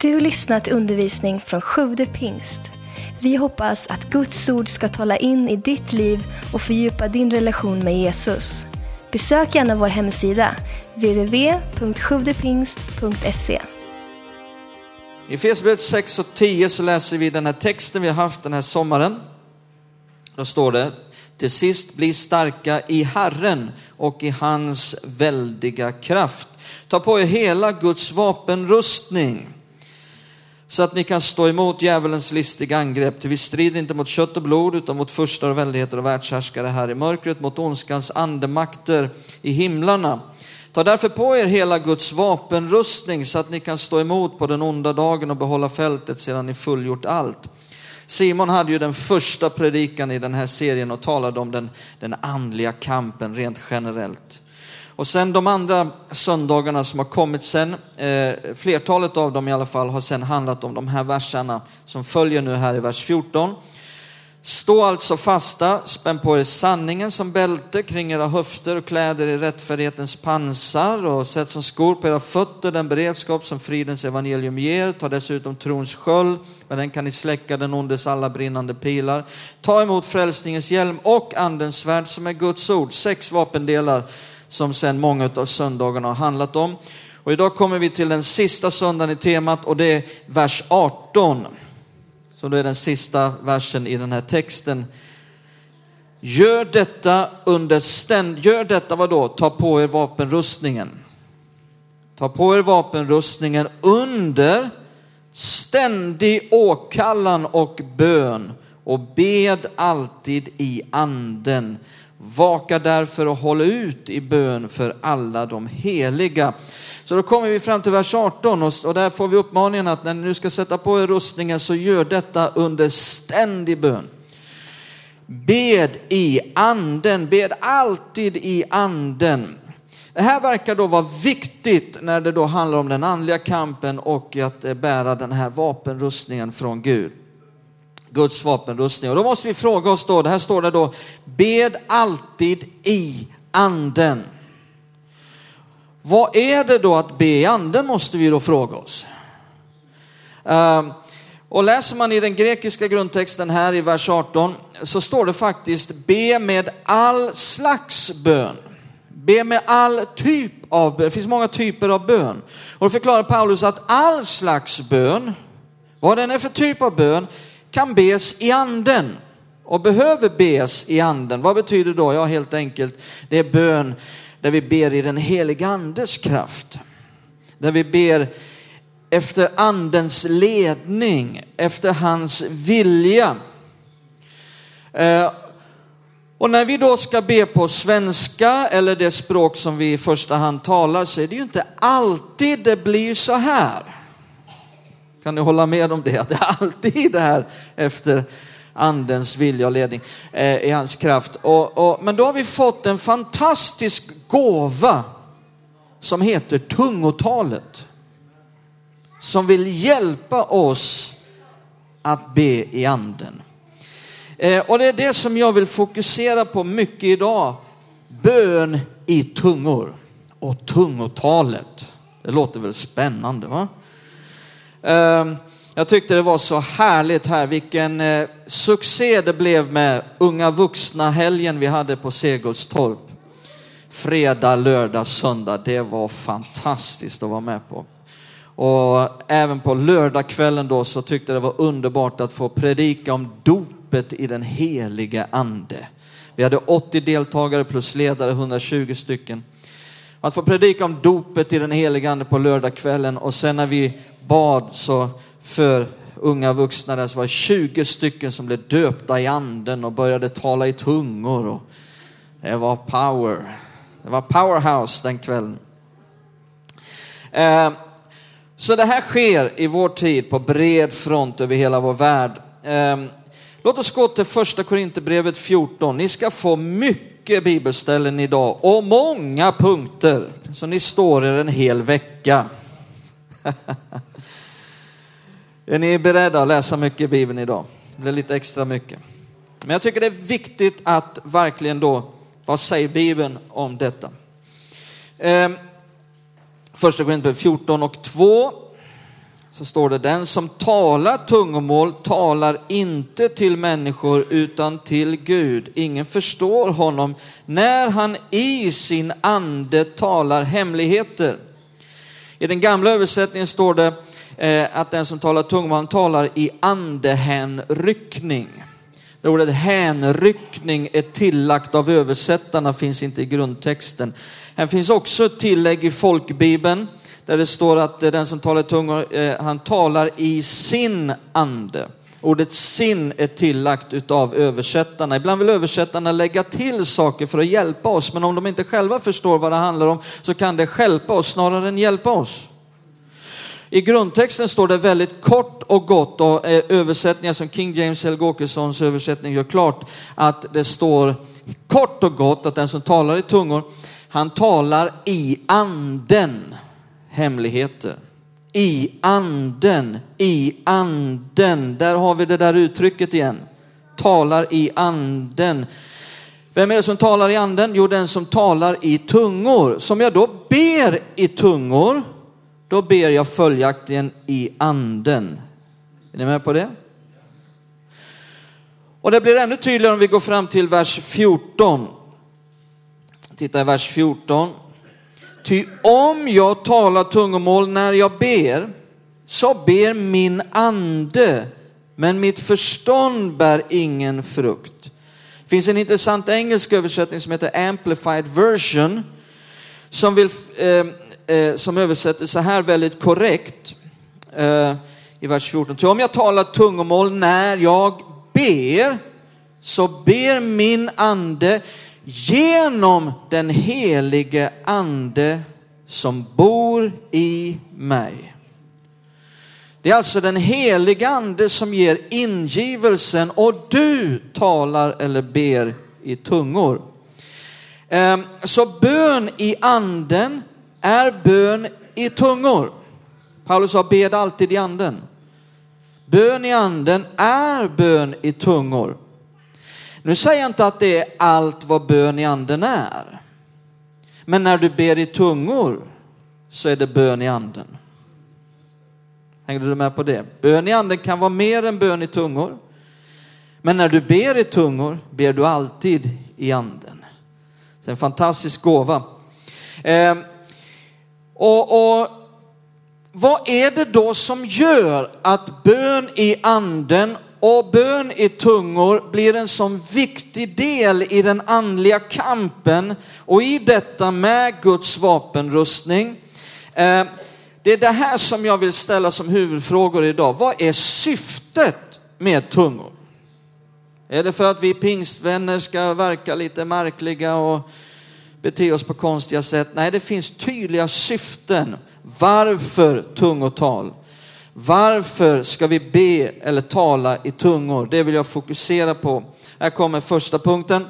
Du lyssnat till undervisning från Sjude pingst. Vi hoppas att Guds ord ska tala in i ditt liv och fördjupa din relation med Jesus. Besök gärna vår hemsida, www.sjuvdepingst.se. I Efesierbrevet 6 och 10 så läser vi den här texten vi har haft den här sommaren. Då står det, till sist bli starka i Herren och i hans väldiga kraft. Ta på er hela Guds vapenrustning så att ni kan stå emot djävulens listiga angrepp. Till vi strider inte mot kött och blod utan mot furstar och väldigheter och världshärskare här i mörkret, mot ondskans andemakter i himlarna. Ta därför på er hela Guds vapenrustning så att ni kan stå emot på den onda dagen och behålla fältet sedan ni fullgjort allt. Simon hade ju den första predikan i den här serien och talade om den, den andliga kampen rent generellt. Och sen de andra söndagarna som har kommit sen, eh, flertalet av dem i alla fall, har sen handlat om de här verserna som följer nu här i vers 14. Stå alltså fasta, spänn på er sanningen som bälte kring era höfter och kläder i rättfärdighetens pansar och sätt som skor på era fötter den beredskap som fridens evangelium ger. Ta dessutom trons sköld, med den kan ni släcka den ondes alla brinnande pilar. Ta emot frälsningens hjälm och andens svärd som är Guds ord, sex vapendelar som sen många av söndagarna har handlat om. Och idag kommer vi till den sista söndagen i temat och det är vers 18. Som då är den sista versen i den här texten. Gör detta under ständ... Gör detta vad då? Ta på er vapenrustningen. Ta på er vapenrustningen under ständig åkallan och bön och bed alltid i anden Vaka därför och håll ut i bön för alla de heliga. Så då kommer vi fram till vers 18 och, där får vi uppmaningen att när ni nu ska sätta på er rustningen så gör detta under ständig bön. Bed i anden, bed alltid i anden. Det här verkar då vara viktigt när det då handlar om den andliga kampen och att eh, bära den här vapenrustningen från Gud. Guds vapenrustning. Och då måste vi fråga oss då, det här står det då, bed alltid i anden. Vad är det då att be i anden måste vi då fråga oss. Ehm, och läser man i den grekiska grundtexten här i vers 18 så står det faktiskt be med all slags bön. Be med all typ av bön. Det finns många typer av bön. Och då förklarar Paulus att all slags bön, vad den är för typ av bön, kan bes i anden och behöver bes i anden. Vad betyder då? Ja, helt enkelt, det är bön där vi ber i den heliga andes kraft. Där vi ber efter andens ledning, efter hans vilja. Eh, och när vi då ska be på svenska eller det språk som vi i första hand talar så är det ju inte alltid det blir så här. Kan ni hålla med om det? Att det är alltid det här efter andens vilja och ledning eh, i hans kraft. Och, och, men då har vi fått en fantastisk gåva som heter tungotalet. Som vill hjälpa oss att be i anden. Eh, och det är det som jag vill fokusera på mycket idag. Bön i tungor och tungotalet. Det låter väl spännande va? Eh, jag tyckte det var så härligt här, vilken eh, succé det blev med unga vuxna helgen vi hade på Segelstorp. Fredag, lördag, söndag. Det var fantastiskt att vara med på. Och även på lördagskvällen då så tyckte det var underbart att få predika om dopet i den helige ande. Vi hade 80 deltagare plus ledare, 120 stycken. Att få predika om dopet i den helige ande på lördagskvällen och sen när vi bad så för unga vuxna där så var det 20 stycken som blev döpta i anden och började tala i tungor. Och det var power. Det var powerhouse den kvällen. Eh, så det här sker i vår tid på bred front över hela vår värld. Eh, låt oss gå till första Korinthierbrevet 14. Ni ska få mycket bibelställen idag och många punkter. Så ni står er en hel vecka. Är ni beredda att läsa mycket i Bibeln idag? Det är lite extra mycket. Men jag tycker det är viktigt att verkligen då, vad säger Bibeln om detta? Ehm, första Korinthierbrevet 14 och 2 så står det, den som talar tungomål talar inte till människor utan till Gud. Ingen förstår honom när han i sin ande talar hemligheter. I den gamla översättningen står det Eh, att den som talar tungomål talar i andehänryckning. Det ordet hänryckning är tillagt av översättarna, finns inte i grundtexten. Här finns också ett tillägg i folkbibeln där det står att eh, den som talar tungor, eh, han talar i sin ande. Ordet sin är tillagt utav översättarna. Ibland vill översättarna lägga till saker för att hjälpa oss, men om de inte själva förstår vad det handlar om så kan det hjälpa oss snarare än hjälpa oss. I grundtexten står det väldigt kort och gott och översättningar som King James Helge Åkessons översättning gör klart att det står kort och gott att den som talar i tungor, han talar i anden hemligheter. I anden, i anden. Där har vi det där uttrycket igen. Talar i anden. Vem är det som talar i anden? Jo, den som talar i tungor. Som jag då ber i tungor, då ber jag följaktligen i anden. Är ni med på det? Och det blir ännu tydligare om vi går fram till vers 14. Titta i vers 14. Ty om jag talar tungomål när jag ber, så ber min ande, men mitt förstånd bär ingen frukt. Det finns en intressant engelsk översättning som heter Amplified version, som, vill, eh, eh, som översätter så här väldigt korrekt eh, i vers 14. Ty om jag talar tungomål när jag ber, så ber min ande, genom den helige ande som bor i mig. Det är alltså den helige ande som ger ingivelsen och du talar eller ber i tungor. Ehm, så bön i anden är bön i tungor. Paulus sa bed alltid i anden. Bön i anden är bön i tungor. Nu säger jag inte att det är allt vad bön i anden är. Men när du ber i tungor så är det bön i anden. Hängde du med på det? Bön i anden kan vara mer än bön i tungor. Men när du ber i tungor ber du alltid i anden. Det är en fantastisk gåva. Ehm, och, och vad är det då som gör att bön i anden och bön i tungor blir en sån viktig del i den andliga kampen och i detta med Guds vapenrustning. Eh, det är det här som jag vill ställa som huvudfrågor idag. Vad är syftet med tungor? Är det för att vi pingstvänner ska verka lite märkliga och bete oss på konstiga sätt? Nej, det finns tydliga syften. Varför tungotal? Varför ska vi be eller tala i tungor? Det vill jag fokusera på. Här kommer första punkten.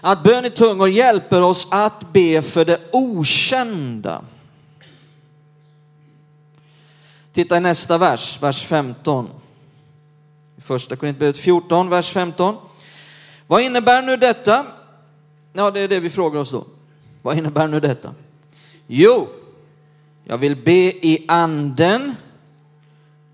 Att bön i tungor hjälper oss att be för det okända. Titta i nästa vers, vers 15. Första Korintierbrevet 14, vers 15. Vad innebär nu detta? Ja, det är det vi frågar oss då. Vad innebär nu detta? Jo, jag vill be i anden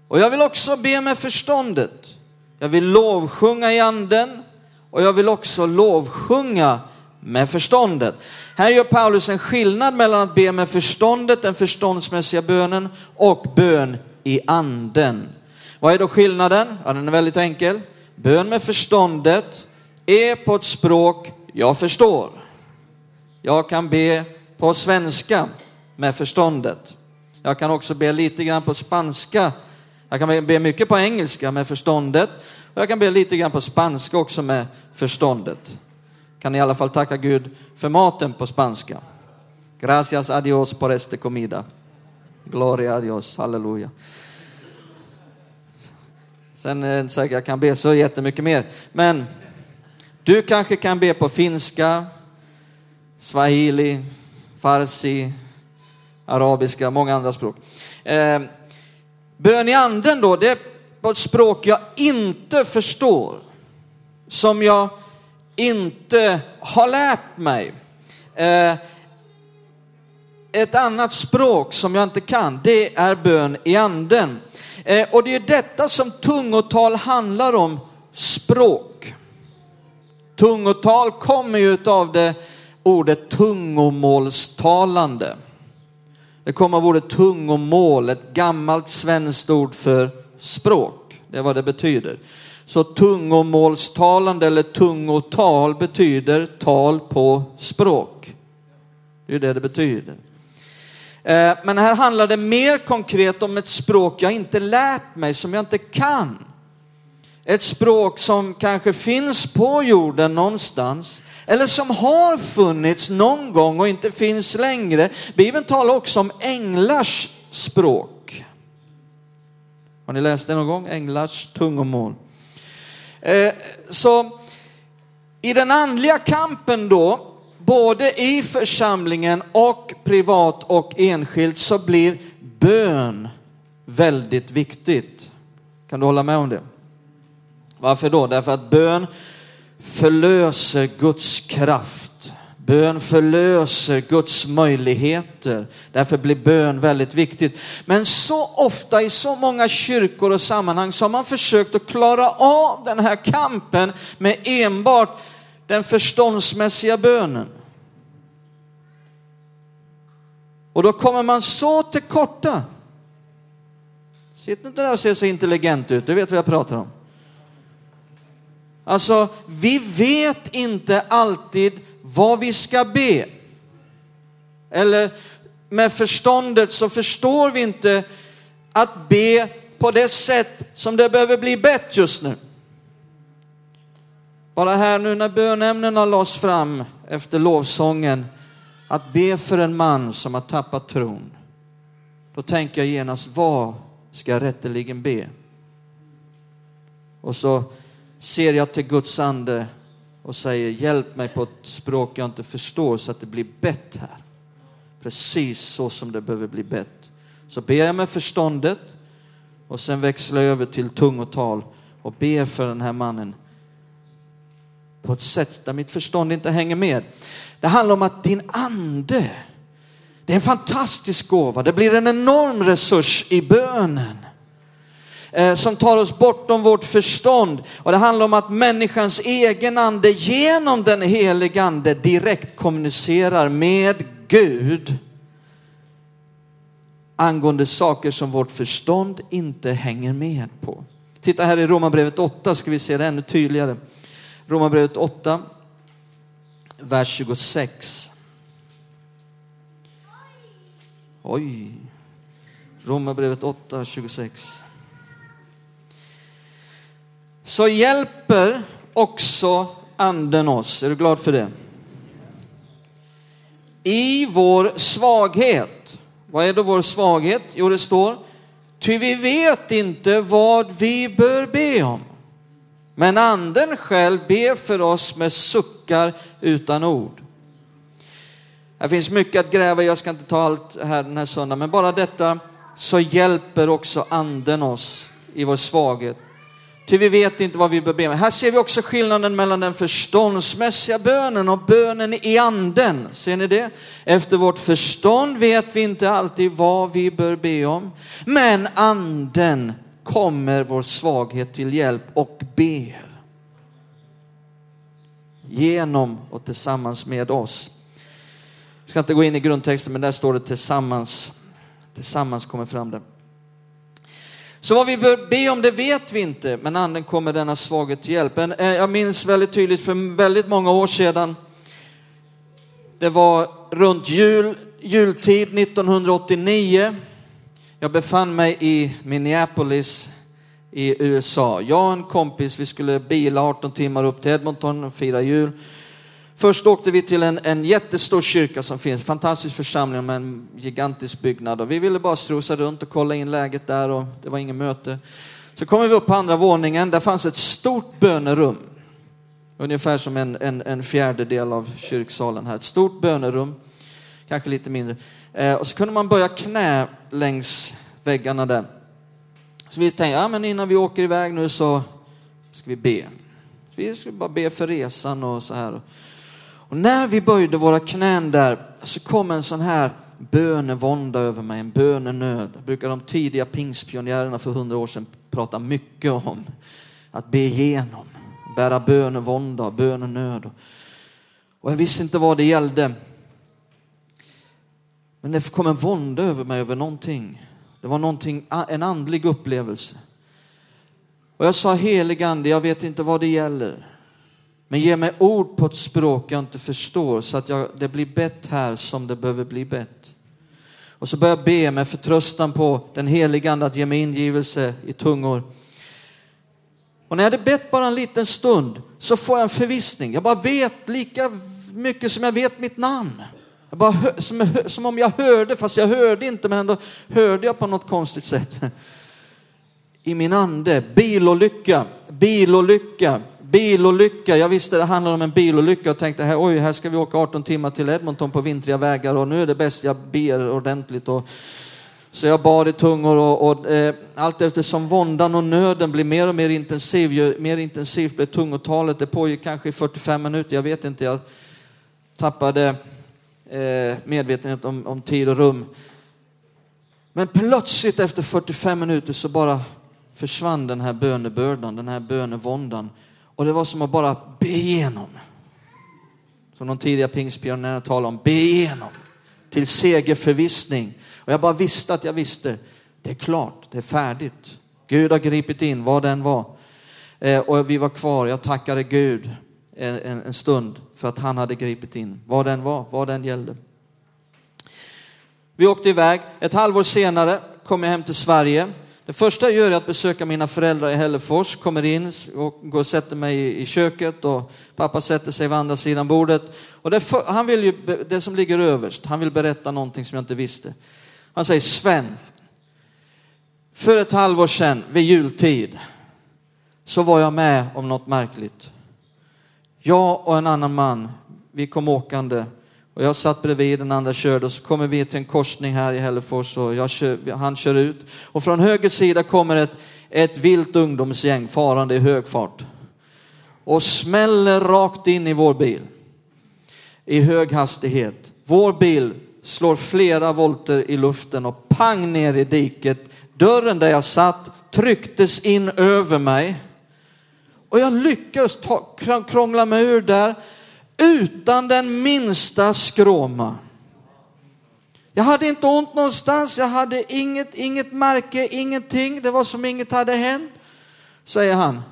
och jag vill också be med förståndet. Jag vill lovsjunga i anden och jag vill också lovsjunga med förståndet. Här gör Paulus en skillnad mellan att be med förståndet, den förståndsmässiga bönen, och bön i anden. Vad är då skillnaden? Ja, den är väldigt enkel. Bön med förståndet är på ett språk jag förstår. Jag kan be på svenska med förståndet. Jag kan också be lite grann på spanska jag kan be mycket på engelska med förståndet och jag kan be lite grann på spanska också med förståndet. Kan i alla fall tacka Gud för maten på spanska. Gracias a Dios por este comida. Gloria a Dios, halleluja. Sen är det inte säkert jag kan be så jättemycket mer. Men du kanske kan be på finska, swahili, farsi, arabiska, många andra språk. Eh, Bön i anden då, det är på ett språk jag inte förstår. Som jag inte har lärt mig. Eh, ett annat språk som jag inte kan, det är bön i anden. Eh, och det är detta som tungotal handlar om, språk. Tungotal kommer ju av det ordet tungomålstalande. Det kommer av ordet tungomål, ett gammalt svenskt ord för språk. Det är vad det betyder. Så tungomålstalande eller tungotal betyder tal på språk. Det är det det betyder. Eh, men här handlar det mer konkret om ett språk jag inte lärt mig, som jag inte kan. Ett språk som kanske finns på jorden någonstans, eller som har funnits någon gång och inte finns längre. Bibeln talar också om änglars språk. Har ni läst det någon gång? Änglars tungomål. Eh, så i den andliga kampen då, både i församlingen och privat och enskilt, så blir bön väldigt viktigt. Kan du hålla med om det? Varför då? Därför att bön förlöser Guds kraft. Bön förlöser Guds möjligheter. Därför blir bön väldigt viktigt. Men så ofta i så många kyrkor och sammanhang så har man försökt att klara av den här kampen med enbart den förståndsmässiga bönen. Och då kommer man så till korta. Sitt inte där och se så intelligent ut, du vet vad jag pratar om. Alltså, vi vet inte alltid vad vi ska be. Eller med förståndet så förstår vi inte att be på det sätt som det behöver bli bett just nu. Bara här nu när bönämnena lades fram efter lovsången, att be för en man som har tappat tron. Då tänker jag genast, vad ska jag rätteligen be? Och så ser jag till Guds ande och säger hjälp mig på ett språk jag inte förstår så att det blir bett här. Precis så som det behöver bli bett. Så ber jag med förståndet och sen växlar jag över till tungotal och ber för den här mannen på ett sätt där mitt förstånd inte hänger med. Det handlar om att din ande, det är en fantastisk gåva. Det blir en enorm resurs i bönen. Eh, som tar oss bortom vårt förstånd. Och det handlar om att människans egen ande genom den helige ande direkt kommunicerar med Gud angående saker som vårt förstånd inte hänger med på. Titta här i Romarbrevet 8 ska vi se det ännu tydligare. Romarbrevet 8, vers 26. Oj. Romarbrevet 8, 26 så hjälper också anden oss. Är du glad för det? I vår svaghet. Vad är då vår svaghet? Jo, det står, ty vi vet inte vad vi bör be om. Men anden själv ber för oss med suckar utan ord. Här finns mycket att gräva jag ska inte ta allt här den här söndagen, men bara detta så hjälper också anden oss i vår svaghet. Ty vi vet inte vad vi bör be med. Här ser vi också skillnaden mellan den förståndsmässiga bönen och bönen i anden. Ser ni det? Efter vårt förstånd vet vi inte alltid vad vi bör be om. Men anden kommer vår svaghet till hjälp och ber. Genom och tillsammans med oss. Jag ska inte gå in i grundtexten men där står det tillsammans. Tillsammans kommer fram det. Så vad vi bör be om det vet vi inte, men anden kommer denna svaghet till hjälp. Eh, jag minns väldigt tydligt för väldigt många år sedan. Det var runt jul, jultid 1989. Jag befann mig i Minneapolis i USA. Jag och en kompis, vi skulle bila 18 timmar upp till Edmonton och fira jul. Först åkte vi till en, en jättestor kyrka som finns, en fantastisk församling med en gigantisk byggnad. Och vi ville bara strosa runt och kolla in läget där och det var inget möte. Så kommer vi upp på andra våningen, där fanns ett stort bönerum. Ungefär som en, en, en fjärdedel av kyrksalen här. Ett stort bönerum, kanske lite mindre. Eh, och så kunde man börja knä längs väggarna där. Så vi tänkte, ja men innan vi åker iväg nu så ska vi be. Så vi skulle bara be för resan och så här. Och när vi böjde våra knän där så kom en sån här bönevånda över mig, en bönenöd. Det brukar de tidiga pingstpionjärerna för hundra år sedan prata mycket om. Att be igenom, bära bönevånda, bönenöd. Och jag visste inte vad det gällde. Men det kom en vånda över mig över någonting. Det var någonting, en andlig upplevelse. Och jag sa helig ande, jag vet inte vad det gäller. Men ge mig ord på ett språk jag inte förstår så att jag, det blir bett här som det behöver bli bett. Och så börjar jag be med förtröstan på den helige ande att ge mig ingivelse i tungor. Och när jag hade bett bara en liten stund så får jag en förvissning. Jag bara vet lika mycket som jag vet mitt namn. Jag bara, som, som om jag hörde, fast jag hörde inte, men ändå hörde jag på något konstigt sätt. I min ande, bilolycka, bilolycka, bilolycka. Jag visste det handlade om en bilolycka och tänkte, här, oj, här ska vi åka 18 timmar till Edmonton på vintriga vägar och nu är det bäst jag ber ordentligt. Och, så jag bad i tungor och, och eh, allt eftersom våndan och nöden blir mer och mer intensiv, ju mer intensivt blev tungotalet. Det pågick kanske i 45 minuter, jag vet inte. Jag tappade eh, medvetenhet om, om tid och rum. Men plötsligt efter 45 minuter så bara försvann den här bönebördan, den här bönevåndan. Och det var som att bara be igenom. Som de tidiga pingstpionjärerna talade om, be igenom till segerförvissning. Och jag bara visste att jag visste, det är klart, det är färdigt. Gud har gripit in, vad den var. Eh, och vi var kvar, jag tackade Gud en, en, en stund för att han hade gripit in, vad den var, vad den gällde. Vi åkte iväg, ett halvår senare kom jag hem till Sverige. Det första jag gör är att besöka mina föräldrar i Hällefors, kommer in och går och sätter mig i köket och pappa sätter sig vid andra sidan bordet. Och det, för, han vill ju, det som ligger överst, han vill berätta någonting som jag inte visste. Han säger Sven, för ett halvår sedan vid jultid så var jag med om något märkligt. Jag och en annan man, vi kom åkande och jag satt bredvid, den andra körde och så kommer vi till en korsning här i Hällefors och jag kör, han kör ut. Och från höger sida kommer ett, ett vilt ungdomsgäng farande i hög fart. Och smäller rakt in i vår bil. I hög hastighet. Vår bil slår flera volter i luften och pang ner i diket. Dörren där jag satt trycktes in över mig. Och jag lyckades ta, krångla mig ur där utan den minsta skråma. Jag hade inte ont någonstans, jag hade inget, inget märke, ingenting. Det var som inget hade hänt, säger han.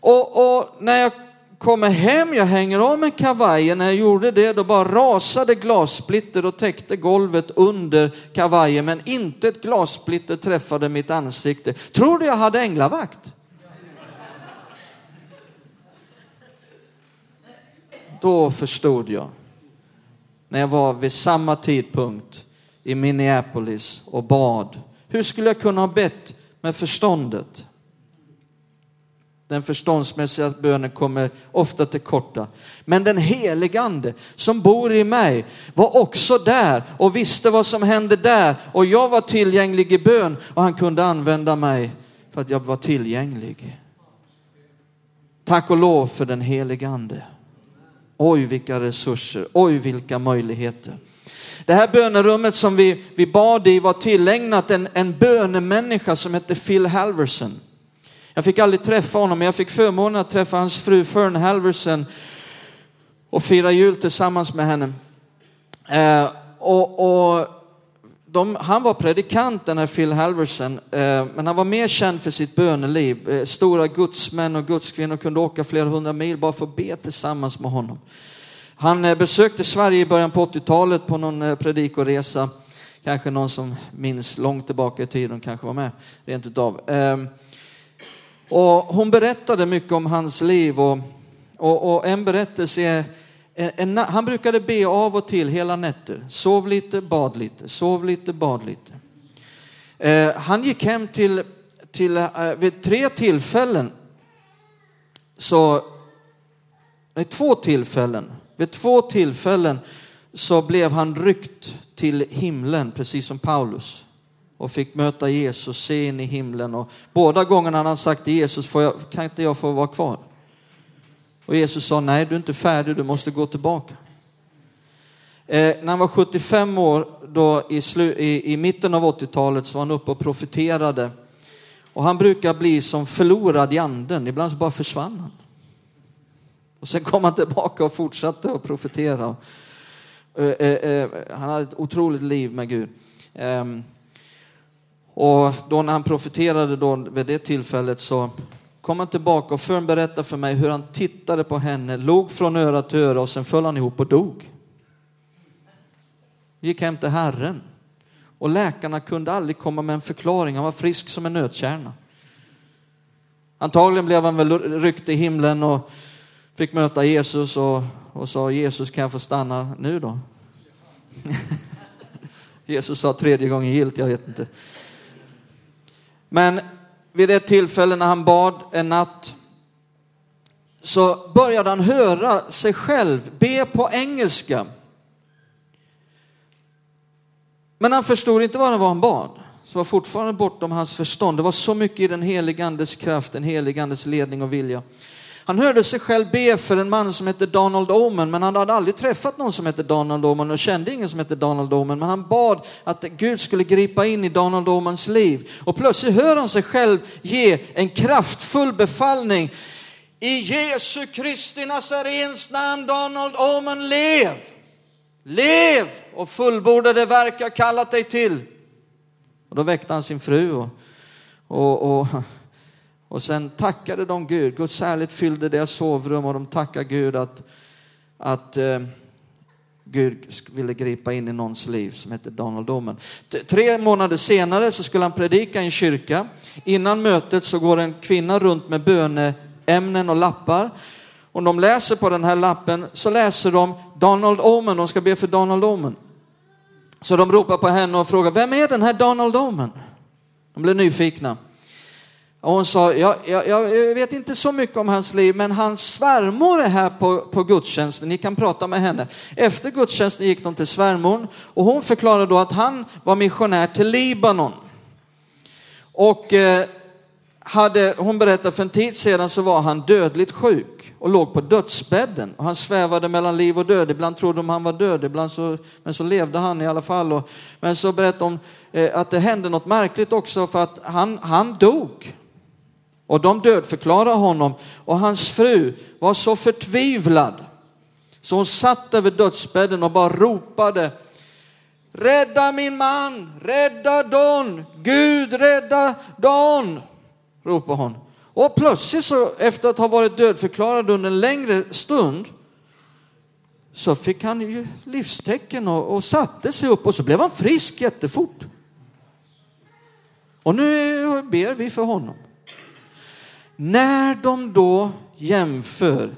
Och, och när jag kommer hem, jag hänger av mig kavajen. När jag gjorde det, då bara rasade glassplitter och täckte golvet under kavajen. Men inte ett glassplitter träffade mitt ansikte. Tror du jag hade änglavakt? Då förstod jag. När jag var vid samma tidpunkt i Minneapolis och bad. Hur skulle jag kunna ha bett med förståndet? Den förståndsmässiga bönen kommer ofta till korta. Men den helige ande som bor i mig var också där och visste vad som hände där. Och jag var tillgänglig i bön och han kunde använda mig för att jag var tillgänglig. Tack och lov för den helige ande. Oj, vilka resurser, oj, vilka möjligheter. Det här bönerummet som vi, vi bad i var tillägnat en, en bönemänniska som hette Phil Halverson. Jag fick aldrig träffa honom, men jag fick förmånen att träffa hans fru Fern Halverson och fira jul tillsammans med henne. Eh, och, och de, han var predikant den här Phil Halverson, eh, men han var mer känd för sitt böneliv. Eh, stora gudsmän och gudskvinnor kunde åka flera hundra mil bara för att be tillsammans med honom. Han eh, besökte Sverige i början på 80-talet på någon eh, predikoresa. Kanske någon som minns långt tillbaka i tiden kanske var med rent utav. Ehm, och hon berättade mycket om hans liv och, och, och en berättelse är en, han brukade be av och till hela nätter. Sov lite, bad lite, sov lite, bad lite. Eh, han gick hem till, till eh, vid tre tillfällen, så, nej, två tillfällen, vid två tillfällen så blev han ryckt till himlen, precis som Paulus och fick möta Jesus, se in i himlen. Och båda gångerna han sagt till Jesus, får jag, kan inte jag få vara kvar? Och Jesus sa, nej du är inte färdig, du måste gå tillbaka. Eh, när han var 75 år, då i, i, i mitten av 80-talet, så var han uppe och profeterade. Och han brukar bli som förlorad i anden, ibland så bara försvann han. Och sen kom han tillbaka och fortsatte att profetera. Eh, eh, eh han hade ett otroligt liv med Gud. Ehm, och då när han profeterade då vid det tillfället så kom han tillbaka och Fern berättade för mig hur han tittade på henne, låg från öra till öra och sen föll han ihop och dog. Gick hem till Herren. Och läkarna kunde aldrig komma med en förklaring, han var frisk som en nötkärna. Antagligen blev han väl ryckt i himlen och fick möta Jesus och, och sa Jesus kan jag få stanna nu då? Jesus sa tredje gången gilt, jag vet inte. Men vid ett tillfälle när han bad en natt så började han höra sig själv be på engelska. Men han förstod inte vad det var han bad. Så var fortfarande bortom hans förstånd. Det var så mycket i den helige andes kraft, den helige andes ledning och vilja. Han hörde sig själv be för en man som hette Donald Oman, men han hade aldrig träffat någon som hette Donald Oman och kände ingen som hette Donald Oman. Men han bad att Gud skulle gripa in i Donald Omans liv. Och plötsligt hör han sig själv ge en kraftfull befallning. I Jesu Kristi Nazarens namn, Donald Oman, lev! Lev och fullborda det verk jag kallat dig till. Och då väckte han sin fru och, och, och och sen tackade de Gud. Guds härlighet fyllde deras sovrum och de tackade Gud att, att eh, Gud ville gripa in i någons liv som hette Donald Omen. Tre månader senare så skulle han predika i en kyrka. Innan mötet så går en kvinna runt med böneämnen och lappar. Och de läser på den här lappen så läser de Donald Omen, de ska be för Donald Omen. Så de ropar på henne och frågar, vem är den här Donald Omen? De blir nyfikna. Och hon sa, jag, jag, jag, vet inte så mycket om hans liv, men hans svärmor är här på, på gudstjänsten, ni kan prata med henne. Efter gudstjänsten gick de till svärmor och hon förklarade då att han var missionär till Libanon. Och eh, hade, hon berättade för en tid sedan så var han dödligt sjuk och låg på dödsbädden. Och han svävade mellan liv och död. Ibland trodde de han var död, ibland så, men så levde han i alla fall. Och, men så berättade hon eh, att det hände något märkligt också för att han, han dog. Och de dödförklarade honom och hans fru var så förtvivlad så hon satt över dödsbädden och bara ropade Rädda min man, rädda Don, Gud rädda Don, ropade hon. Och plötsligt så efter att ha varit dödförklarad under en längre stund så fick han ju livstecken och, och satte sig upp och så blev han frisk jättefort. Och nu ber vi för honom. När de då jämför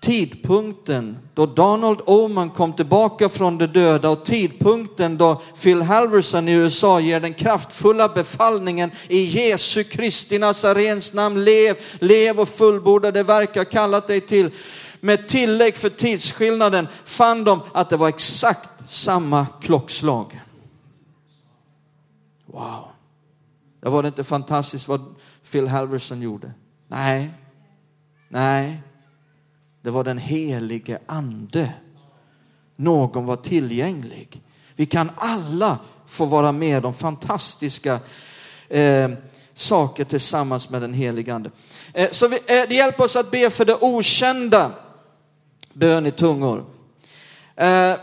tidpunkten då Donald Oman kom tillbaka från de döda och tidpunkten då Phil Halverson i USA ger den kraftfulla befallningen i Jesu Kristi Nazarens namn, lev, lev och fullborda det verk jag kallat dig till. Med tillägg för tidsskillnaden fann de att det var exakt samma klockslag. Wow. Det var det inte fantastiskt vad Phil Halverson gjorde? Nej, nej, det var den helige ande. Någon var tillgänglig. Vi kan alla få vara med om fantastiska eh, saker tillsammans med den helige ande. Eh, så vi, eh, det hjälper oss att be för det okända, bön i tungor. Eh,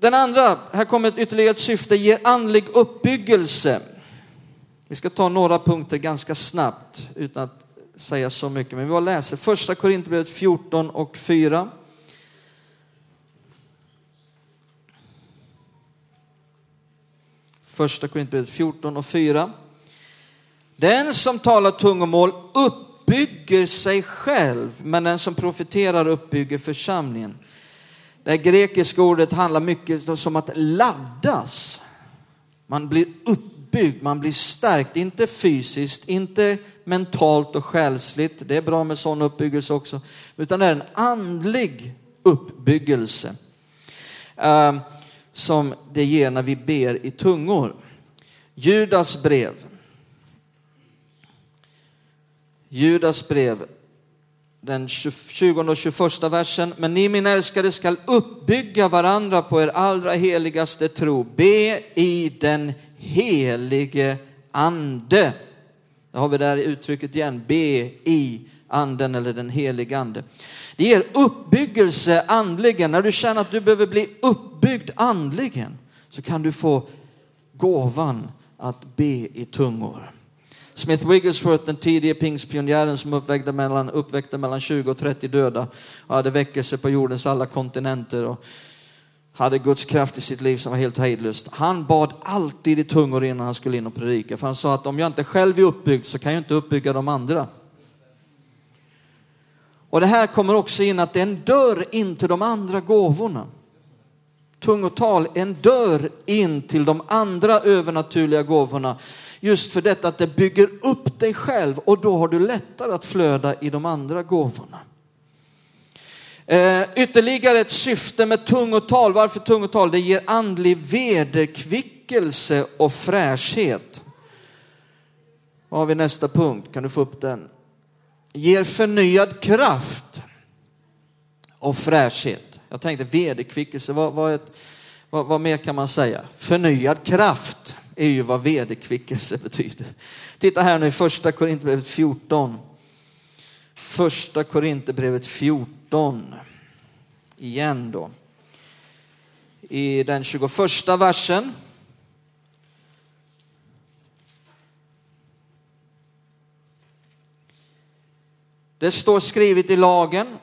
den andra, här kommer ytterligare ett syfte, ger andlig uppbyggelse. Vi ska ta några punkter ganska snabbt utan att säga så mycket, men vi bara läser första Korinthierbrevet 14 och 4. Första Korinthierbrevet 14 och 4. Den som talar tungomål uppbygger sig själv, men den som profeterar uppbygger församlingen. Det grekiska ordet handlar mycket om att laddas. Man blir uppbyggd uppbyggd, man blir stärkt, inte fysiskt, inte mentalt och själsligt, det är bra med sån uppbyggelse också, utan det är en andlig uppbyggelse ehm, som det ger när vi ber i tungor. Judas brev. Judas brev, den 20 och 21 versen. Men ni mina älskade skall uppbygga varandra på er allra heligaste tro. Be i den helige ande. Då har vi där uttrycket igen, be i anden eller den helige ande. Det ger uppbyggelse andligen. När du känner att du behöver bli uppbyggd andligen så kan du få gåvan att be i tungor. Smith Wigglesworth, den tidige pingstpionjären som uppväckte mellan, uppväckte mellan 20 och 30 döda och hade väckelse på jordens alla kontinenter och hade Guds kraft i sitt liv som var helt hejdlöst. Han bad alltid i tungor innan han skulle in och predika. För han sa att om jag inte själv är uppbyggd så kan jag inte uppbygga de andra. Och det här kommer också in att det är en dörr in till de andra gåvorna. Tungotal är en dörr in till de andra övernaturliga gåvorna. Just för detta att det bygger upp dig själv och då har du lättare att flöda i de andra gåvorna. Eh, ytterligare ett syfte med tungotal. Varför tungotal? Det ger andlig vederkvickelse och fräschhet. Vad har vi nästa punkt? Kan du få upp den? Ger förnyad kraft och fräschhet. Jag tänkte vederkvickelse, vad, vad, ett, vad, vad mer kan man säga? Förnyad kraft är ju vad vederkvickelse betyder. Titta här nu i första Korinthierbrevet 14. Första Korinthierbrevet 14. Igen då. I den 21 versen. Det står skrivet i lagen,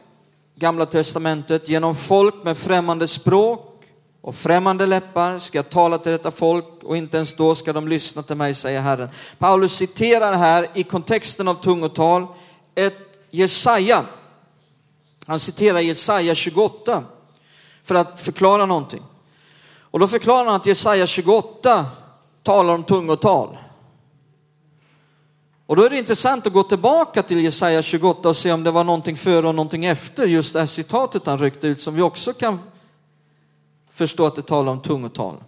Gamla Testamentet, genom folk med främmande språk och främmande läppar ska jag tala till detta folk och inte ens då ska de lyssna till mig, säger Herren. Paulus citerar här i kontexten av tungotal ett Jesaja. Han citerar Jesaja 28 för att förklara någonting. Och då förklarar han att Jesaja 28 talar om tungotal. Och då är det intressant att gå tillbaka till Jesaja 28 och se om det var någonting före och någonting efter just det här citatet han ryckte ut som vi också kan förstå att det talar om tungotal.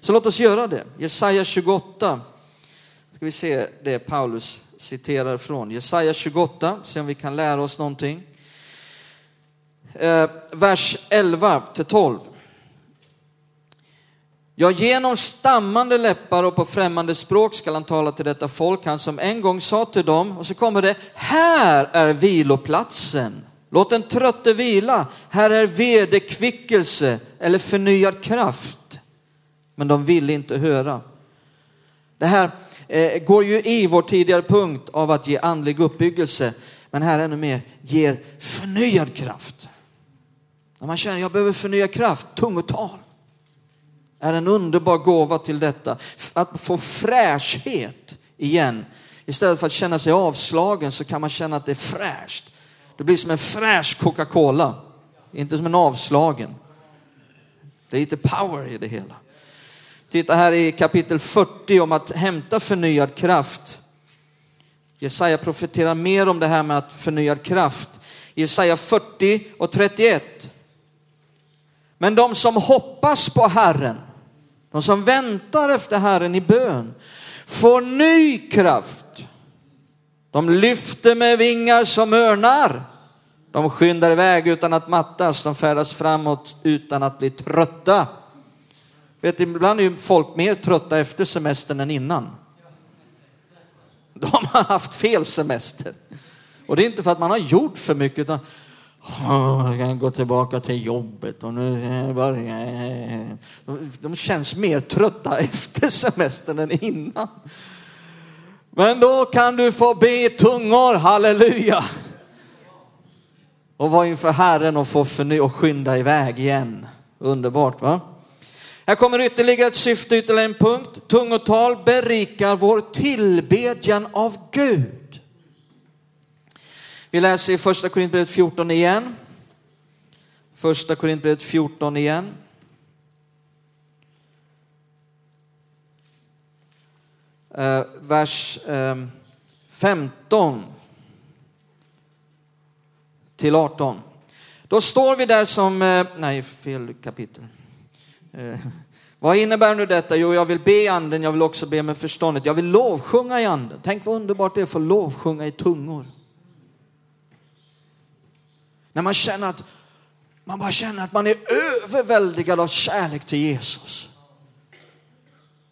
Så låt oss göra det. Jesaja 28. Ska vi se det Paulus citerar från. Jesaja 28, se om vi kan lära oss någonting. Eh, vers 11 till 12. Ja, genom stammande läppar och på främmande språk skall han tala till detta folk, han som en gång sa till dem, och så kommer det, här är viloplatsen. Låt den trötte vila, här är vederkvickelse eller förnyad kraft. Men de ville inte höra. Det här eh, går ju i vår tidigare punkt av att ge andlig uppbyggelse, men här ännu mer, ger förnyad kraft. När man känner, jag behöver förnya kraft, tungotal är en underbar gåva till detta. Att få fräschhet igen. Istället för att känna sig avslagen så kan man känna att det är fräscht. Det blir som en fräsch Coca-Cola, inte som en avslagen. Det är lite power i det hela. Titta här i kapitel 40 om att hämta förnyad kraft. Jesaja profeterar mer om det här med att förnyad kraft. Jesaja 40 och 31. Men de som hoppas på Herren, de som väntar efter Herren i bön, får ny kraft. De lyfter med vingar som örnar. De skyndar iväg utan att mattas, de färdas framåt utan att bli trötta. Vet, ibland är ju folk mer trötta efter semestern än innan. De har haft fel semester. Och det är inte för att man har gjort för mycket, utan jag kan gå tillbaka till jobbet och nu börjar De känns mer trötta efter semestern än innan. Men då kan du få be tungor, halleluja. Och vara inför Herren och få förny och skynda iväg igen. Underbart va? Här kommer ytterligare ett syfte, ytterligare en punkt. Tungotal berikar vår tillbedjan av Gud. Vi läser i första Korintierbrevet 14 igen. Första Korintierbrevet 14 igen. Eh, vers eh, 15 till 18. Då står vi där som, eh, nej fel kapitel. Eh, vad innebär nu detta? Jo, jag vill be i anden, jag vill också be med förståndet. Jag vill lovsjunga i anden. Tänk vad underbart det är att få lovsjunga i tungor. När man känner att man bara känner att man är överväldigad av kärlek till Jesus.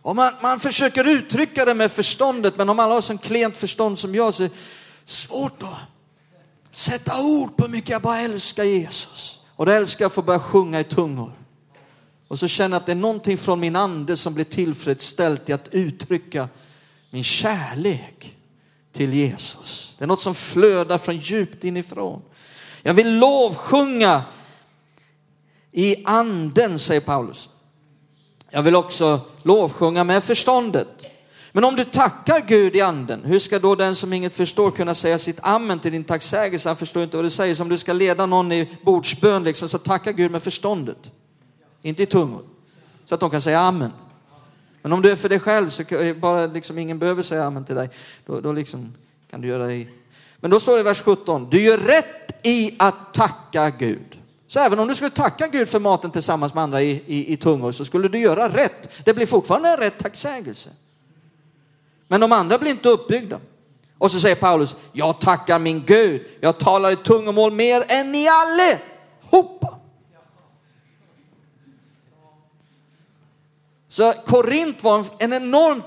Och man, man försöker uttrycka det med förståndet, men om alla har så klent förstånd som jag så är det svårt att sätta ord på hur mycket jag bara älskar Jesus. Och då älskar jag att få börja sjunga i tungor. Och så känner jag att det är någonting från min ande som blir tillfredsställt i att uttrycka min kärlek till Jesus. Det är något som flödar från djupt inifrån. Jag vill lovsjunga i anden, säger Paulus. Jag vill också lovsjunga med förståndet. Men om du tackar Gud i anden, hur ska då den som inget förstår kunna säga sitt amen till din tacksägelse? Han förstår inte vad du säger. Så om du ska leda någon i bordsbön, liksom, så tacka Gud med förståndet. Inte i tungor. Så att de kan säga amen. Men om du är för dig själv så eh, bara liksom ingen behöver säga amen till dig. Då, då liksom kan du göra det i... Men då står det i vers 17. Du gör rätt i att tacka Gud. Så även om du skulle tacka Gud för maten tillsammans med andra i, i, i tungor så skulle du göra rätt. Det blir fortfarande en rätt tacksägelse. Men de andra blir inte uppbyggda. Och så säger Paulus, jag tackar min Gud, jag talar i tungomål mer än ni allihopa. Så Korint var en enorm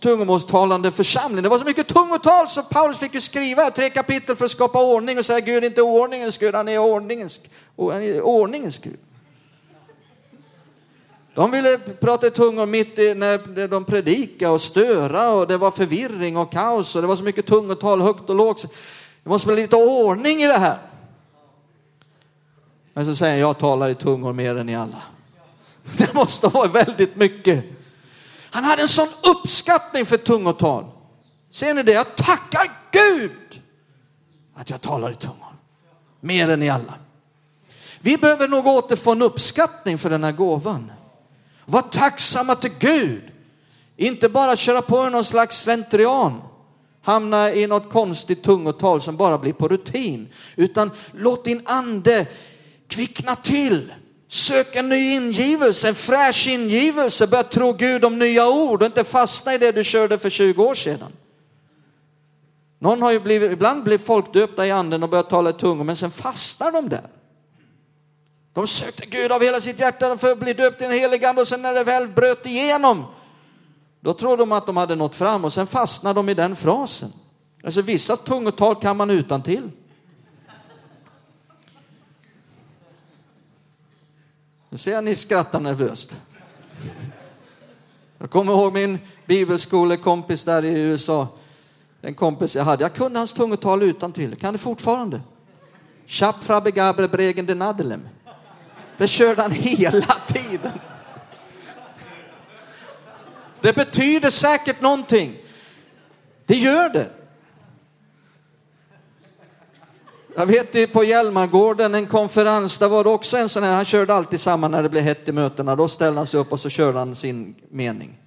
tungomålstalande församling. Det var så mycket tungotal så Paulus fick ju skriva tre kapitel för att skapa ordning och säga Gud är inte ordningens Gud, han är ordningens, han är ordningens Gud. De ville prata i tungor mitt i när de predikade och störa och det var förvirring och kaos och det var så mycket tungotal högt och lågt. Det måste bli lite ordning i det här. Men så säger jag, jag talar i tungor mer än ni alla. Det måste vara väldigt mycket. Han hade en sån uppskattning för tungotal. Ser ni det? Jag tackar Gud att jag talar i tungor. Mer än i alla. Vi behöver nog återfå en uppskattning för den här gåvan. Var tacksamma till Gud. Inte bara köra på någon slags slentrian. Hamna i något konstigt tungotal som bara blir på rutin. Utan låt din ande kvickna till. Sök en ny ingivelse, en fräsch ingivelse. Börja tro Gud om nya ord och inte fastna i det du körde för 20 år sedan. Någon har ju blivit, ibland blir folk döpta i anden och börjar tala i tungor, men sen fastnar de där. De sökte Gud av hela sitt hjärta för att bli döpt i den helige ande och sen när det väl bröt igenom, då trodde de att de hade nått fram och sen fastnade de i den frasen. Alltså vissa tungotal kan man utan till. Nu ser jag ni skrattar nervöst. Jag kommer ihåg min bibelskolekompis där i USA. En kompis jag hade. Jag kunde hans tungotal utan till. Kan det fortfarande. Chapfrabe gabre bregen de nadelem. Det körde han hela tiden. Det betyder säkert någonting. Det gör det. Jag vet på Hjälmargården, en konferens, där var det också en sån här, han körde alltid samma när det blev hett i mötena. Då ställde han sig upp och så körde han sin mening.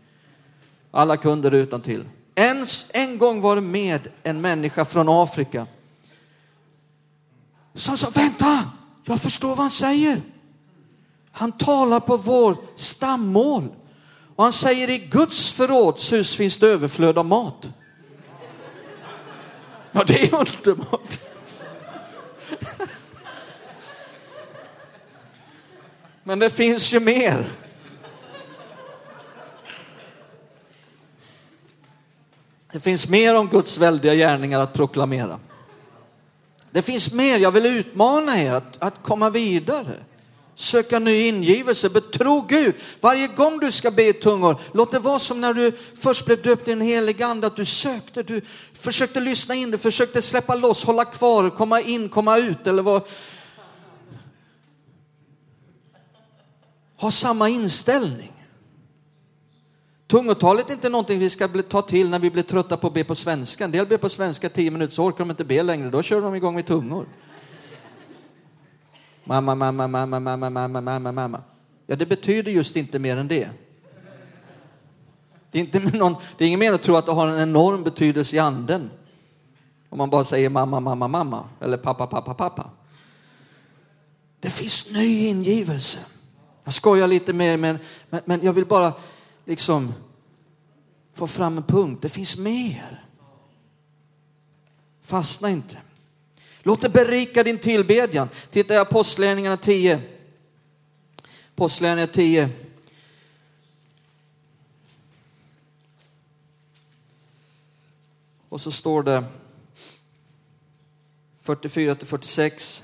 Alla kunder utan till. Ens en gång var det med en människa från Afrika. Som sa, vänta, jag förstår vad han säger. Han talar på vår stammål. Och han säger i Guds förrådshus finns det överflöd av mat. Ja, det är underbart. Men det finns ju mer. Det finns mer om Guds väldiga gärningar att proklamera. Det finns mer, jag vill utmana er att, att komma vidare. Söka ny ingivelse, betro Gud. Varje gång du ska be i tungor, låt det vara som när du först blev döpt i en helig ande, att du sökte, du försökte lyssna in, du försökte släppa loss, hålla kvar, komma in, komma ut eller vad, ha samma inställning. Tungotalet är inte någonting vi ska ta till när vi blir trötta på att be på svenska. En del ber på svenska tio minuter så orkar de inte be längre, då kör de igång med tungor. Mamma, mamma, mamma, mamma, mamma, mamma, mamma. Ja, det betyder just inte mer än det. Det är, inte någon, det är inget mer att tro att det har en enorm betydelse i anden. Om man bara säger mamma, mamma, mamma eller pappa, pappa, pappa. Det finns ny ingivelse. Jag skojar lite mer, men, men, men jag vill bara liksom få fram en punkt. Det finns mer. Fastna inte. Låt det berika din tillbedjan. Titta i Apostlagärningarna 10. Apostlagärningarna 10. Och så står det 44 till 46.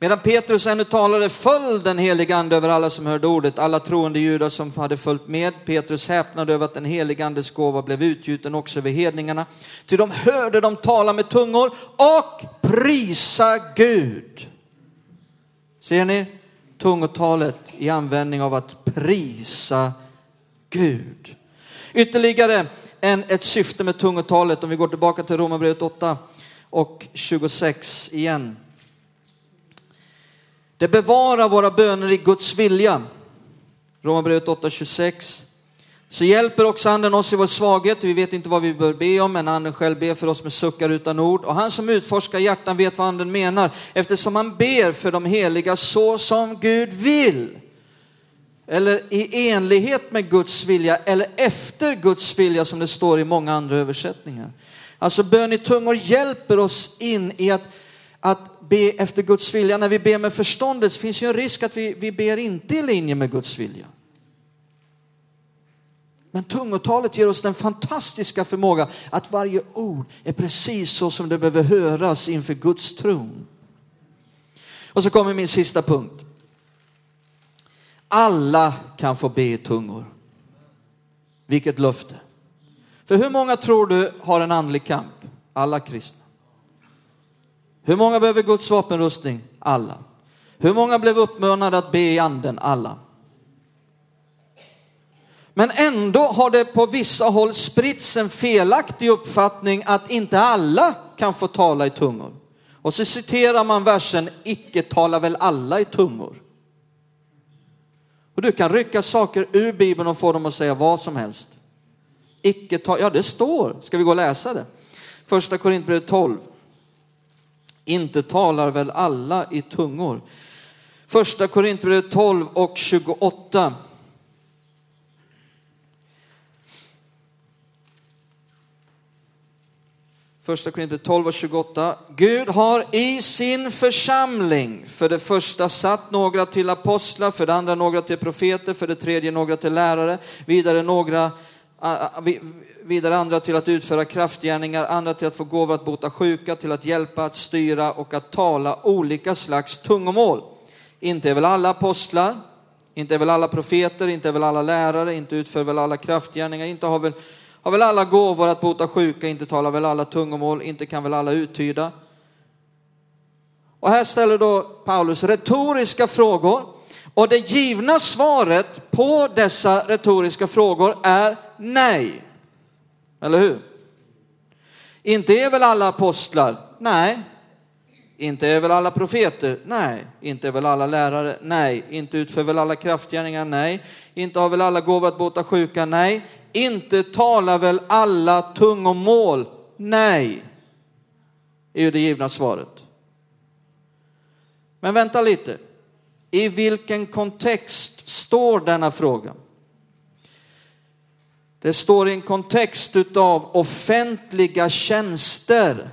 Medan Petrus ännu talade föll den helige ande över alla som hörde ordet, alla troende judar som hade följt med. Petrus häpnade över att den helige andes gåva blev utgjuten också över hedningarna. Ty de hörde dem tala med tungor och prisa Gud. Ser ni tungotalet i användning av att prisa Gud. Ytterligare en, ett syfte med tungotalet, om vi går tillbaka till Romarbrevet 8 och 26 igen. Det bevarar våra böner i Guds vilja. Romarbrevet 8, 26. Så hjälper också anden oss i vår svaghet. Vi vet inte vad vi bör be om, men anden själv ber för oss med suckar utan ord. Och han som utforskar hjärtan vet vad anden menar, eftersom han ber för de heliga så som Gud vill. Eller i enlighet med Guds vilja, eller efter Guds vilja som det står i många andra översättningar. Alltså bön i tungor hjälper oss in i att, att be efter Guds vilja. När vi ber med förståndet finns ju en risk att vi, vi ber inte i linje med Guds vilja. Men tungotalet ger oss den fantastiska förmåga att varje ord är precis så som det behöver höras inför Guds tron. Och så kommer min sista punkt. Alla kan få be i tungor. Vilket löfte. För hur många tror du har en andlig kamp? Alla kristna. Hur många behöver Guds vapenrustning? Alla. Hur många blev uppmanade att be i anden? Alla. Men ändå har det på vissa håll spritts en felaktig uppfattning att inte alla kan få tala i tungor. Och så citerar man versen, icke talar väl alla i tungor. Och du kan rycka saker ur Bibeln och få dem att säga vad som helst. Icke ta, ja det står, ska vi gå och läsa det? Första Korintierbrevet 12. Inte talar väl alla i tungor? Första Korintierbrevet 12 och 28. Första Korintierbrevet 12 och 28. Gud har i sin församling för det första satt några till apostlar, för det andra några till profeter, för det tredje några till lärare, vidare några vidare andra till att utföra kraftgärningar, andra till att få gåvor att bota sjuka, till att hjälpa, att styra och att tala olika slags tungomål. Inte är väl alla apostlar, inte är väl alla profeter, inte är väl alla lärare, inte utför väl alla kraftgärningar, inte har väl, har väl alla gåvor att bota sjuka, inte talar väl alla tungomål, inte kan väl alla uttyda. Och här ställer då Paulus retoriska frågor och det givna svaret på dessa retoriska frågor är nej. Eller hur? Inte är väl alla apostlar? Nej. Inte är väl alla profeter? Nej. Inte är väl alla lärare? Nej. Inte utför väl alla kraftgärningar? Nej. Inte har väl alla gåvor att bota sjuka? Nej. Inte talar väl alla tungomål? Nej. är ju det givna svaret. Men vänta lite. I vilken kontext står denna fråga? Det står i en kontext av offentliga tjänster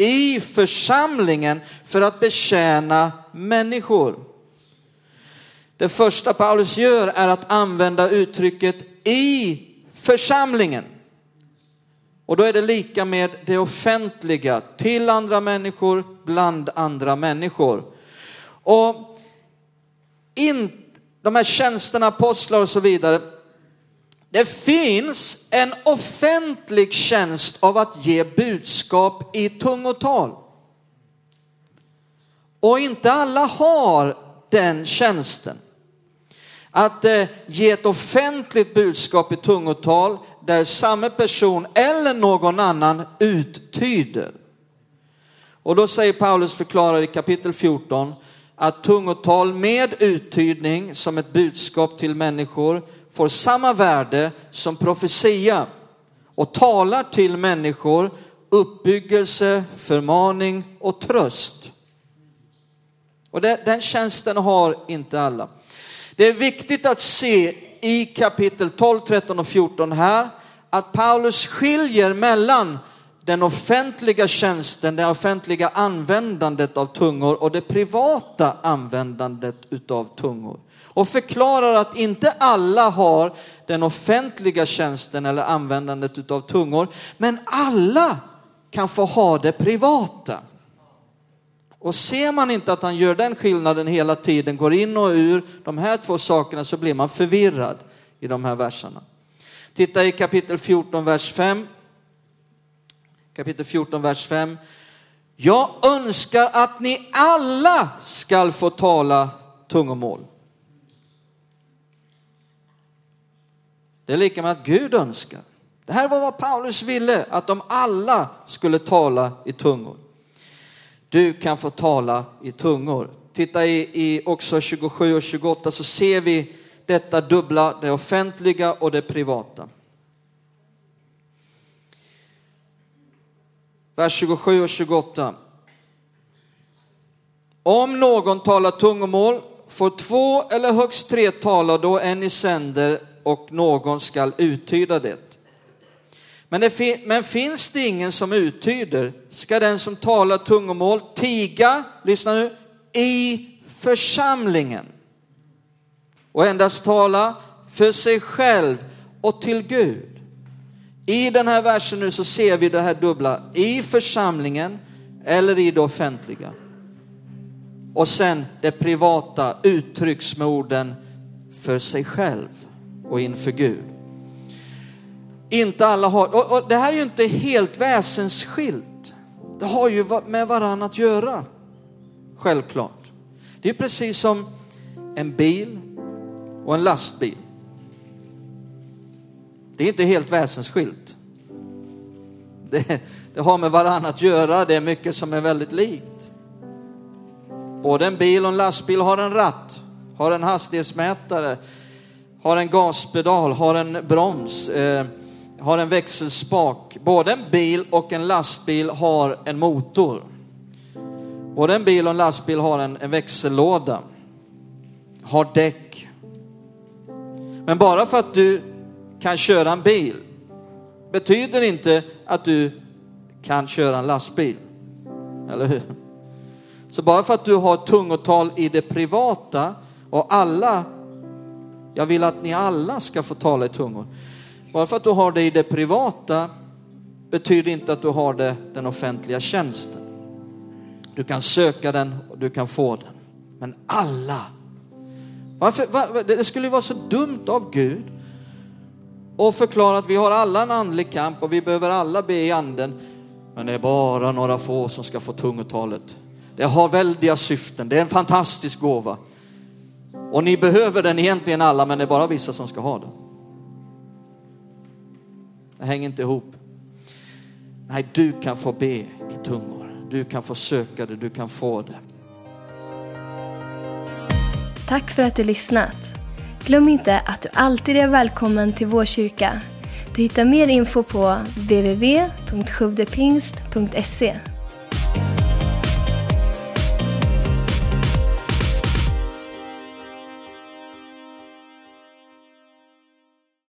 i församlingen för att betjäna människor. Det första Paulus gör är att använda uttrycket i församlingen. Och då är det lika med det offentliga, till andra människor, bland andra människor. Och in, de här tjänsterna, apostlar och så vidare, det finns en offentlig tjänst av att ge budskap i tungotal. Och inte alla har den tjänsten. Att eh, ge ett offentligt budskap i tungotal där samma person eller någon annan uttyder. Och då säger Paulus förklarar i kapitel 14 att tungotal med uttydning som ett budskap till människor får samma värde som profetia och talar till människor uppbyggelse, förmaning och tröst. Och den tjänsten har inte alla. Det är viktigt att se i kapitel 12, 13 och 14 här att Paulus skiljer mellan den offentliga tjänsten, det offentliga användandet av tungor och det privata användandet utav tungor. Och förklarar att inte alla har den offentliga tjänsten eller användandet utav tungor, men alla kan få ha det privata. Och ser man inte att han gör den skillnaden hela tiden, går in och ur de här två sakerna så blir man förvirrad i de här verserna. Titta i kapitel 14, vers 5. Kapitel 14, vers 5. Jag önskar att ni alla skall få tala tungomål. Det är lika med att Gud önskar. Det här var vad Paulus ville, att de alla skulle tala i tungor. Du kan få tala i tungor. Titta i, i också 27 och 28 så ser vi detta dubbla, det offentliga och det privata. Vers 27 och 28. Om någon talar tungomål får två eller högst tre tala då en i sänder och någon skall uttyda det. Men, det men finns det ingen som uttyder ska den som talar tungomål tiga, lyssna nu, i församlingen och endast tala för sig själv och till Gud. I den här versen nu så ser vi det här dubbla, i församlingen eller i det offentliga. Och sen det privata uttrycks med orden för sig själv och inför Gud. Inte alla har, och, och det här är ju inte helt väsensskilt. Det har ju med varandra att göra, självklart. Det är precis som en bil och en lastbil. Det är inte helt väsensskilt. Det, det har med varandra att göra, det är mycket som är väldigt likt. Både en bil och en lastbil har en ratt, har en hastighetsmätare, har en gaspedal, har en broms, eh, har en växelspak. Både en bil och en lastbil har en motor. Både en bil och en lastbil har en, en växellåda, har däck. Men bara för att du kan köra en bil betyder inte att du kan köra en lastbil. Eller hur? Så bara för att du har tungotal i det privata och alla, jag vill att ni alla ska få tala i tungor. Bara för att du har det i det privata betyder inte att du har det den offentliga tjänsten. Du kan söka den och du kan få den. Men alla. Varför, var, det skulle vara så dumt av Gud och förklara att vi har alla en andlig kamp och vi behöver alla be i anden. Men det är bara några få som ska få tungotalet. Det har väldiga syften, det är en fantastisk gåva. Och ni behöver den egentligen alla, men det är bara vissa som ska ha den. Det hänger inte ihop. Nej, du kan få be i tungor. Du kan få söka det, du kan få det. Tack för att du lyssnat. Glöm inte att du alltid är välkommen till vår kyrka. Du hittar mer info på www.sjuvdepingst.se